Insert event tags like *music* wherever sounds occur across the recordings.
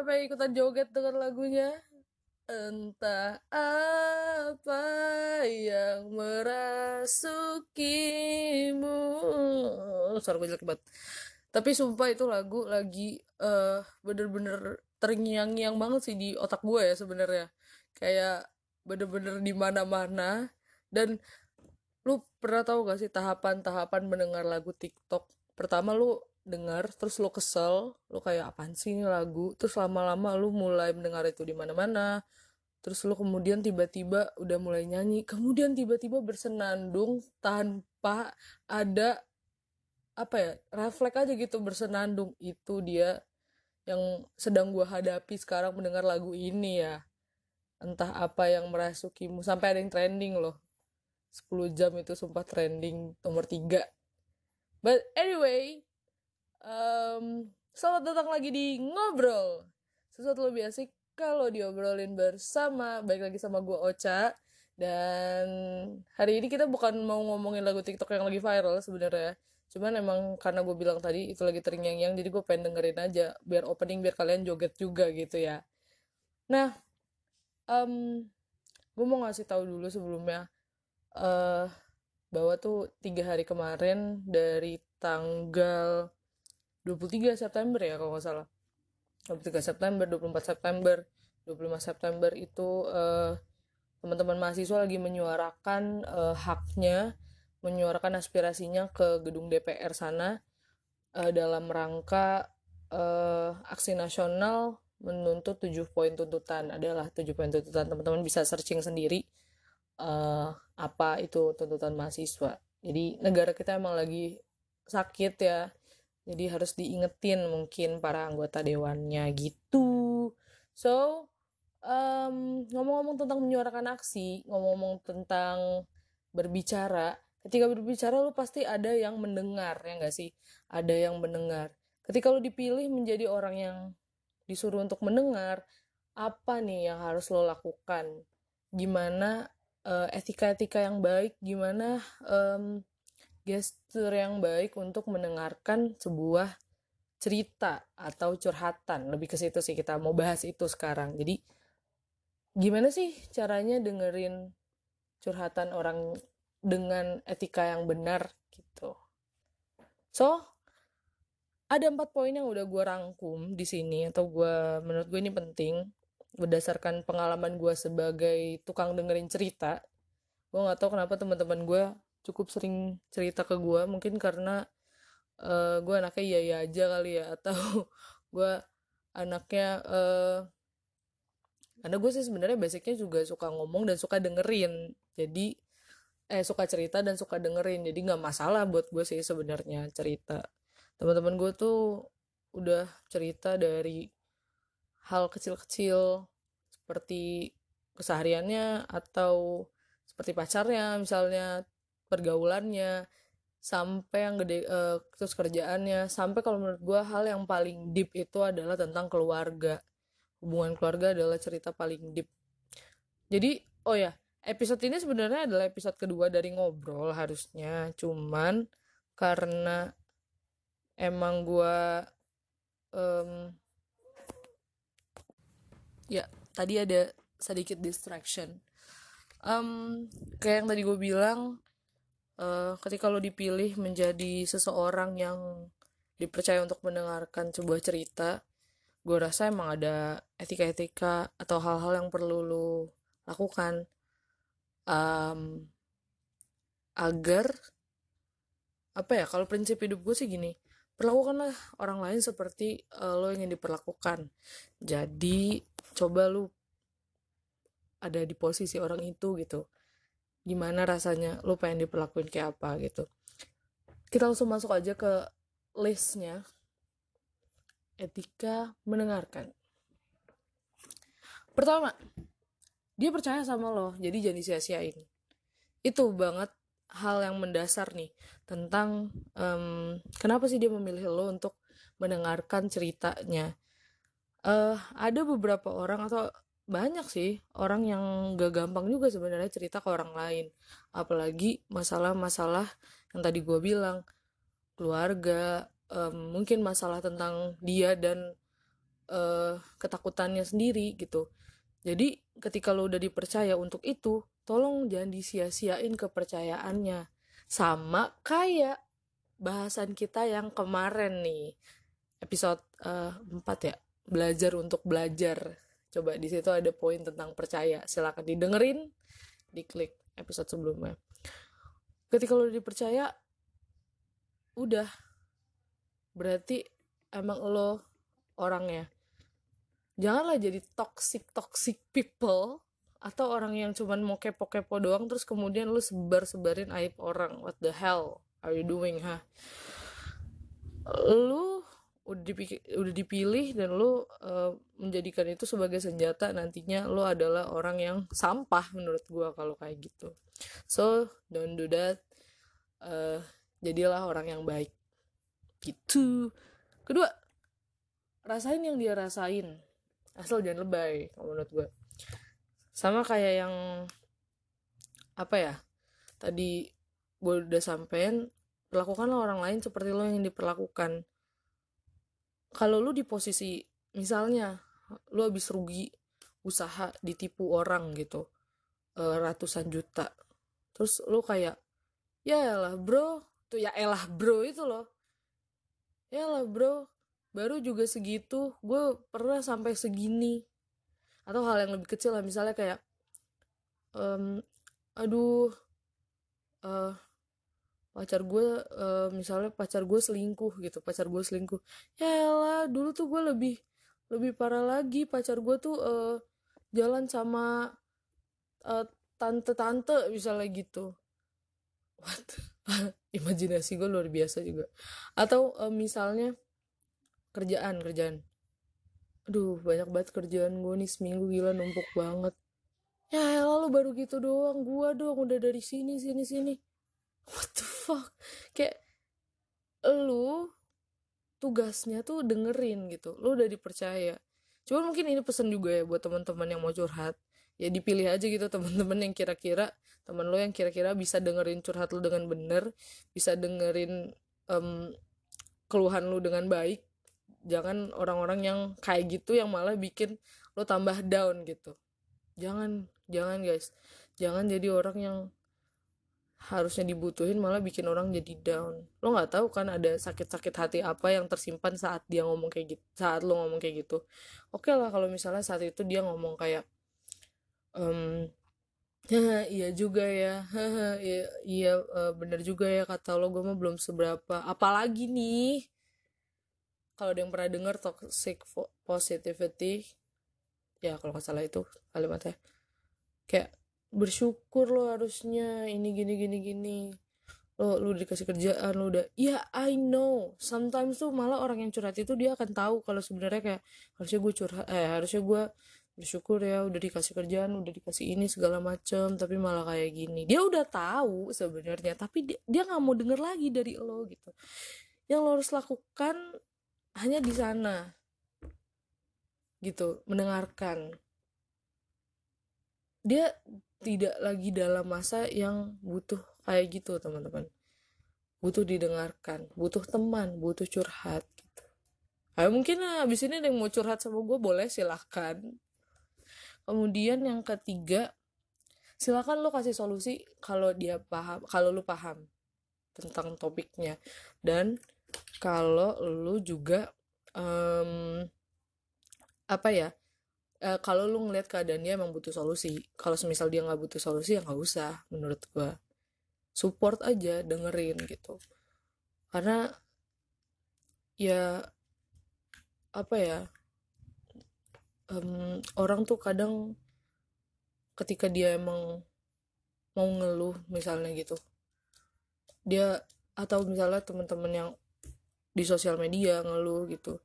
siapa yang ikutan joget dengan lagunya? Entah apa yang merasukimu. Suara gue jelek banget. Tapi sumpah itu lagu lagi uh, bener-bener terngiang-ngiang banget sih di otak gue ya sebenarnya. Kayak bener-bener di mana-mana. Dan lu pernah tahu gak sih tahapan-tahapan mendengar lagu TikTok? Pertama lu dengar terus lo kesel lo kayak apaan sih ini lagu? Terus lama-lama lo mulai mendengar itu di mana-mana. Terus lo kemudian tiba-tiba udah mulai nyanyi. Kemudian tiba-tiba bersenandung tanpa ada apa ya refleks aja gitu bersenandung. Itu dia yang sedang gua hadapi sekarang mendengar lagu ini ya. Entah apa yang merasukimu. Sampai ada yang trending loh. 10 jam itu sumpah trending nomor 3 but anyway Um, selamat datang lagi di Ngobrol. Sesuatu lebih asik kalau diobrolin bersama. Baik lagi sama gue Ocha. Dan hari ini kita bukan mau ngomongin lagu TikTok yang lagi viral sebenarnya. Cuman emang karena gue bilang tadi itu lagi terngiang-ngiang jadi gue pengen dengerin aja biar opening biar kalian joget juga gitu ya. Nah, um, gue mau ngasih tahu dulu sebelumnya uh, bahwa tuh tiga hari kemarin dari tanggal 23 September ya kalau nggak salah. 23 September 24 September. 25 September itu uh, teman-teman mahasiswa lagi menyuarakan uh, haknya menyuarakan aspirasinya ke gedung DPR sana uh, dalam rangka uh, aksi nasional menuntut 7 poin tuntutan. Adalah 7 poin tuntutan. Teman-teman bisa searching sendiri uh, apa itu tuntutan mahasiswa. Jadi negara kita emang lagi sakit ya jadi harus diingetin mungkin para anggota dewannya gitu. So um, ngomong-ngomong tentang menyuarakan aksi ngomong-ngomong tentang berbicara ketika berbicara lu pasti ada yang mendengar ya nggak sih? Ada yang mendengar. Ketika lu dipilih menjadi orang yang disuruh untuk mendengar apa nih yang harus lo lakukan? Gimana uh, etika-etika yang baik? Gimana um, gestur yang baik untuk mendengarkan sebuah cerita atau curhatan. Lebih ke situ sih kita mau bahas itu sekarang. Jadi gimana sih caranya dengerin curhatan orang dengan etika yang benar gitu. So ada empat poin yang udah gue rangkum di sini atau gue menurut gue ini penting berdasarkan pengalaman gue sebagai tukang dengerin cerita. Gue nggak tahu kenapa teman-teman gue cukup sering cerita ke gue mungkin karena uh, eh, gue anaknya iya iya aja kali ya atau *laughs* gue anaknya uh, karena gue sih sebenarnya basicnya juga suka ngomong dan suka dengerin. Jadi eh suka cerita dan suka dengerin. Jadi nggak masalah buat gue sih sebenarnya cerita. Teman-teman gue tuh udah cerita dari hal kecil-kecil seperti kesehariannya atau seperti pacarnya misalnya pergaulannya sampai yang gede uh, terus kerjaannya. Sampai kalau menurut gue hal yang paling deep itu adalah tentang keluarga. Hubungan keluarga adalah cerita paling deep. Jadi oh ya episode ini sebenarnya adalah episode kedua dari ngobrol harusnya. Cuman karena emang gue um, ya tadi ada sedikit distraction. Um, kayak yang tadi gue bilang uh, ketika lo dipilih menjadi seseorang yang dipercaya untuk mendengarkan sebuah cerita gue rasa emang ada etika-etika atau hal-hal yang perlu lo lakukan um, agar apa ya kalau prinsip hidup gue sih gini perlakukanlah orang lain seperti uh, lo ingin diperlakukan. Jadi coba lo ada di posisi orang itu gitu gimana rasanya lu pengen diperlakuin kayak apa gitu. Kita langsung masuk aja ke listnya. Etika mendengarkan. Pertama dia percaya sama lo jadi jangan disia-siain. Itu banget hal yang mendasar nih tentang um, kenapa sih dia memilih lo untuk mendengarkan ceritanya. Uh, ada beberapa orang atau banyak sih orang yang gak gampang juga sebenarnya cerita ke orang lain. Apalagi masalah-masalah yang tadi gue bilang keluarga um, mungkin masalah tentang dia dan uh, ketakutannya sendiri gitu. Jadi ketika lo udah dipercaya untuk itu tolong jangan disia-siain kepercayaannya. Sama kayak bahasan kita yang kemarin nih episode uh, 4 ya belajar untuk belajar coba di situ ada poin tentang percaya. Silakan didengerin diklik episode sebelumnya. Ketika lo dipercaya udah. Berarti emang lo orangnya. Janganlah jadi toxic toxic people atau orang yang cuman mau kepo-kepo doang terus kemudian lu sebar-sebarin aib orang. What the hell are you doing ha lu udah dipilih, udah dipilih dan lu uh, menjadikan itu sebagai senjata nantinya lu adalah orang yang sampah menurut gua kalau kayak gitu. So don't do that. Uh, jadilah orang yang baik. Gitu. Kedua rasain yang dia rasain. Asal jangan lebay menurut gua. Sama kayak yang apa ya tadi gue udah sampein perlakukanlah orang lain seperti lo yang diperlakukan kalau lu di posisi misalnya lu habis rugi usaha ditipu orang gitu uh, ratusan juta. Terus lu kayak ya lah bro. Tuh ya elah bro itu loh. Ya lah bro baru juga segitu gue pernah sampai segini. Atau hal yang lebih kecil lah misalnya kayak um, aduh uh, pacar gue uh, misalnya pacar gue selingkuh gitu pacar gue selingkuh. Ya lah dulu tuh gue lebih lebih parah lagi. Pacar gue tuh uh, jalan sama uh, tante-tante misalnya gitu. What? *laughs* Imajinasi gue luar biasa juga. Atau uh, misalnya kerjaan kerjaan. Aduh banyak banget kerjaan gue nih seminggu gila numpuk banget. Ya lalu baru gitu doang. Gue dong udah dari sini sini sini. What the fuck. Kayak lu tugasnya tuh dengerin gitu lu udah dipercaya. Cuman mungkin ini pesan juga ya buat teman-teman yang mau curhat. Ya dipilih aja gitu teman-teman yang kira-kira teman lo yang kira-kira bisa dengerin curhat lu dengan bener bisa dengerin um, keluhan lu dengan baik. Jangan orang-orang yang kayak gitu yang malah bikin lo tambah down gitu. Jangan jangan guys. Jangan jadi orang yang harusnya dibutuhin malah bikin orang jadi down. Lo nggak tahu kan ada sakit-sakit hati apa yang tersimpan saat dia ngomong kayak gitu saat lo ngomong kayak gitu. Oke okay lah kalau misalnya saat itu dia ngomong kayak um, ya iya juga ya iya, iya uh, bener juga ya kata lo gue mah belum seberapa. Apalagi nih kalau ada yang pernah dengar toxic positivity ya kalau nggak salah itu kalimatnya kayak bersyukur lo harusnya ini gini gini gini. Lo lu dikasih kerjaan lo udah ya yeah, I know. Sometimes tuh malah orang yang curhat itu dia akan tahu kalau sebenarnya kayak harusnya gue curhat eh harusnya gue bersyukur ya udah dikasih kerjaan udah dikasih ini segala macem tapi malah kayak gini. Dia udah tahu sebenarnya tapi dia nggak mau denger lagi dari lo gitu. Yang lo harus lakukan hanya di sana. Gitu mendengarkan dia tidak lagi dalam masa yang butuh kayak gitu teman-teman. Butuh didengarkan butuh teman butuh curhat gitu. Ayo mungkin abis ini ada yang mau curhat sama gue boleh silahkan kemudian yang ketiga silakan lo kasih solusi kalau dia paham kalau lu paham tentang topiknya. Dan kalau lu juga um, apa ya uh, kalau lu ngeliat keadaan dia emang butuh solusi. Kalau semisal dia nggak butuh solusi ya nggak usah menurut gua. Support aja dengerin gitu. Karena ya apa ya um, orang tuh kadang ketika dia emang mau ngeluh misalnya gitu dia atau misalnya teman-teman yang di sosial media ngeluh gitu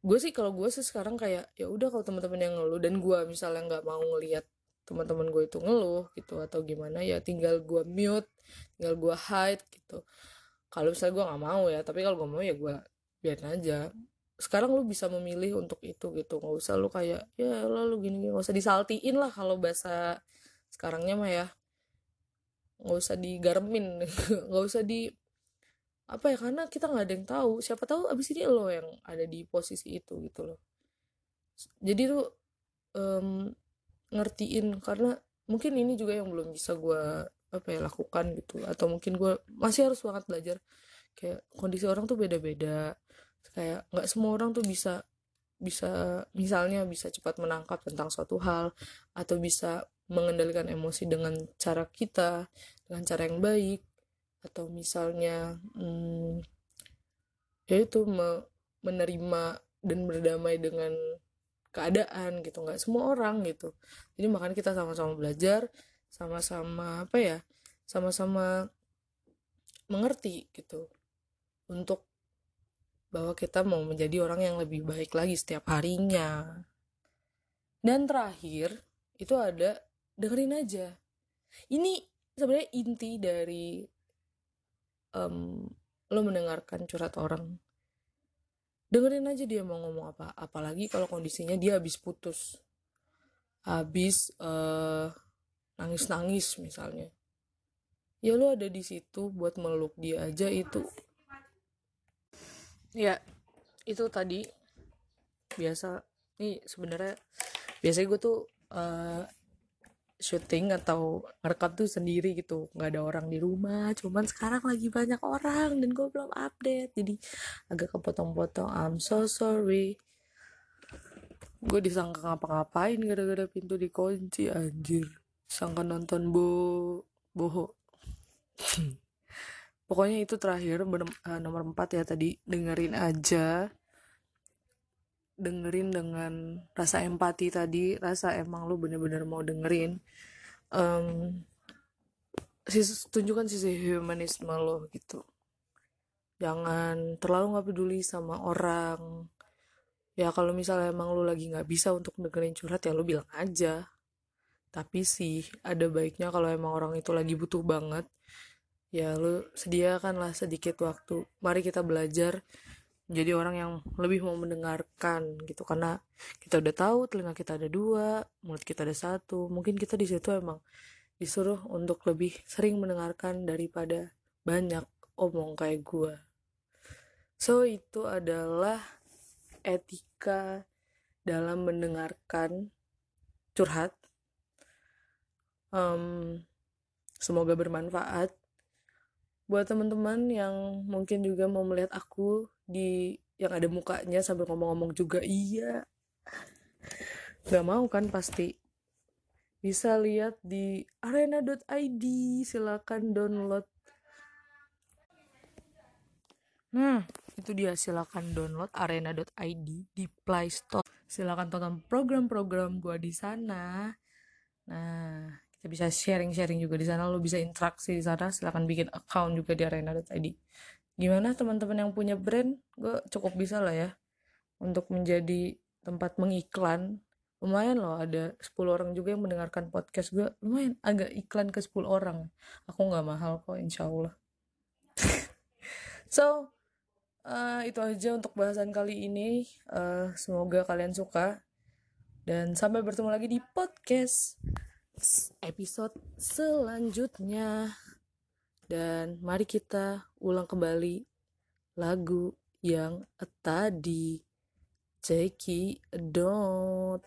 gue sih kalau gue sih sekarang kayak ya udah kalau teman-teman yang ngeluh dan gue misalnya nggak mau ngelihat teman-teman gue itu ngeluh gitu atau gimana ya tinggal gue mute tinggal gue hide gitu. Kalau misalnya gue nggak mau ya tapi kalau gue mau ya gue biarin aja. Sekarang lu bisa memilih untuk itu gitu nggak usah lu kayak ya lalu gini nggak usah disaltiin lah kalau bahasa sekarangnya mah ya. Nggak usah digarmin *laughs* nggak usah di apa ya karena kita nggak ada yang tahu. Siapa tahu abis ini lo yang ada di posisi itu gitu loh. Jadi tuh um, ngertiin karena mungkin ini juga yang belum bisa gue apa ya lakukan gitu. Atau mungkin gue masih harus banget belajar. Kayak kondisi orang tuh beda-beda. Kayak nggak semua orang tuh bisa bisa misalnya bisa cepat menangkap tentang suatu hal. Atau bisa mengendalikan emosi dengan cara kita dengan cara yang baik atau misalnya hmm, ya itu me menerima dan berdamai dengan keadaan gitu. Nggak semua orang gitu. Jadi makanya kita sama-sama belajar sama-sama apa ya sama-sama mengerti gitu. Untuk bahwa kita mau menjadi orang yang lebih baik lagi setiap harinya. Dan terakhir itu ada dengerin aja. Ini sebenarnya inti dari um, lo mendengarkan curhat orang. Dengerin aja dia mau ngomong apa. Apalagi kalau kondisinya dia habis putus. Habis uh, nangis-nangis misalnya. Ya lo ada di situ buat meluk dia aja itu. Ya itu tadi. Biasa. Nih sebenarnya biasanya gue tuh uh, syuting atau ngerekam tuh sendiri gitu. Nggak ada orang di rumah cuman sekarang lagi banyak orang dan gue belum update. Jadi agak kepotong-potong. I'm so sorry. Gue disangka ngapa-ngapain gara-gara pintu dikunci anjir. Sangka nonton bo boho. *clears throat* Pokoknya itu terakhir uh, nomor 4 ya tadi. Dengerin aja dengerin dengan rasa empati tadi rasa emang lu bener-bener mau dengerin. Um, sis, tunjukkan sisi humanisme lo gitu. Jangan terlalu nggak peduli sama orang. Ya kalau misalnya emang lu lagi nggak bisa untuk dengerin curhat ya lu bilang aja. Tapi sih ada baiknya kalau emang orang itu lagi butuh banget. Ya lu sediakanlah sedikit waktu. Mari kita belajar jadi orang yang lebih mau mendengarkan gitu. Karena kita udah tahu telinga kita ada dua mulut kita ada satu. Mungkin kita di situ emang disuruh untuk lebih sering mendengarkan daripada banyak omong kayak gue so itu adalah etika dalam mendengarkan curhat. Um, semoga bermanfaat. Buat teman-teman yang mungkin juga mau melihat aku di yang ada mukanya sambil ngomong-ngomong juga iya. Nggak mau kan pasti. Bisa lihat di arena.id silakan download. Nah itu dia silakan download arena.id di Play Store. Silakan tonton program-program gua di sana. Nah kita bisa sharing-sharing juga di sana. Lo bisa interaksi di sana silakan bikin account juga di arena.id gimana teman-teman yang punya brand? Gue cukup bisa lah ya untuk menjadi tempat mengiklan. Lumayan loh ada 10 orang juga yang mendengarkan podcast gue lumayan agak iklan ke 10 orang. Aku nggak mahal kok insya Allah. *laughs* So uh, itu aja untuk bahasan kali ini. Uh, semoga kalian suka. Dan sampai bertemu lagi di podcast episode selanjutnya dan mari kita ulang kembali lagu yang tadi. Ceki Dot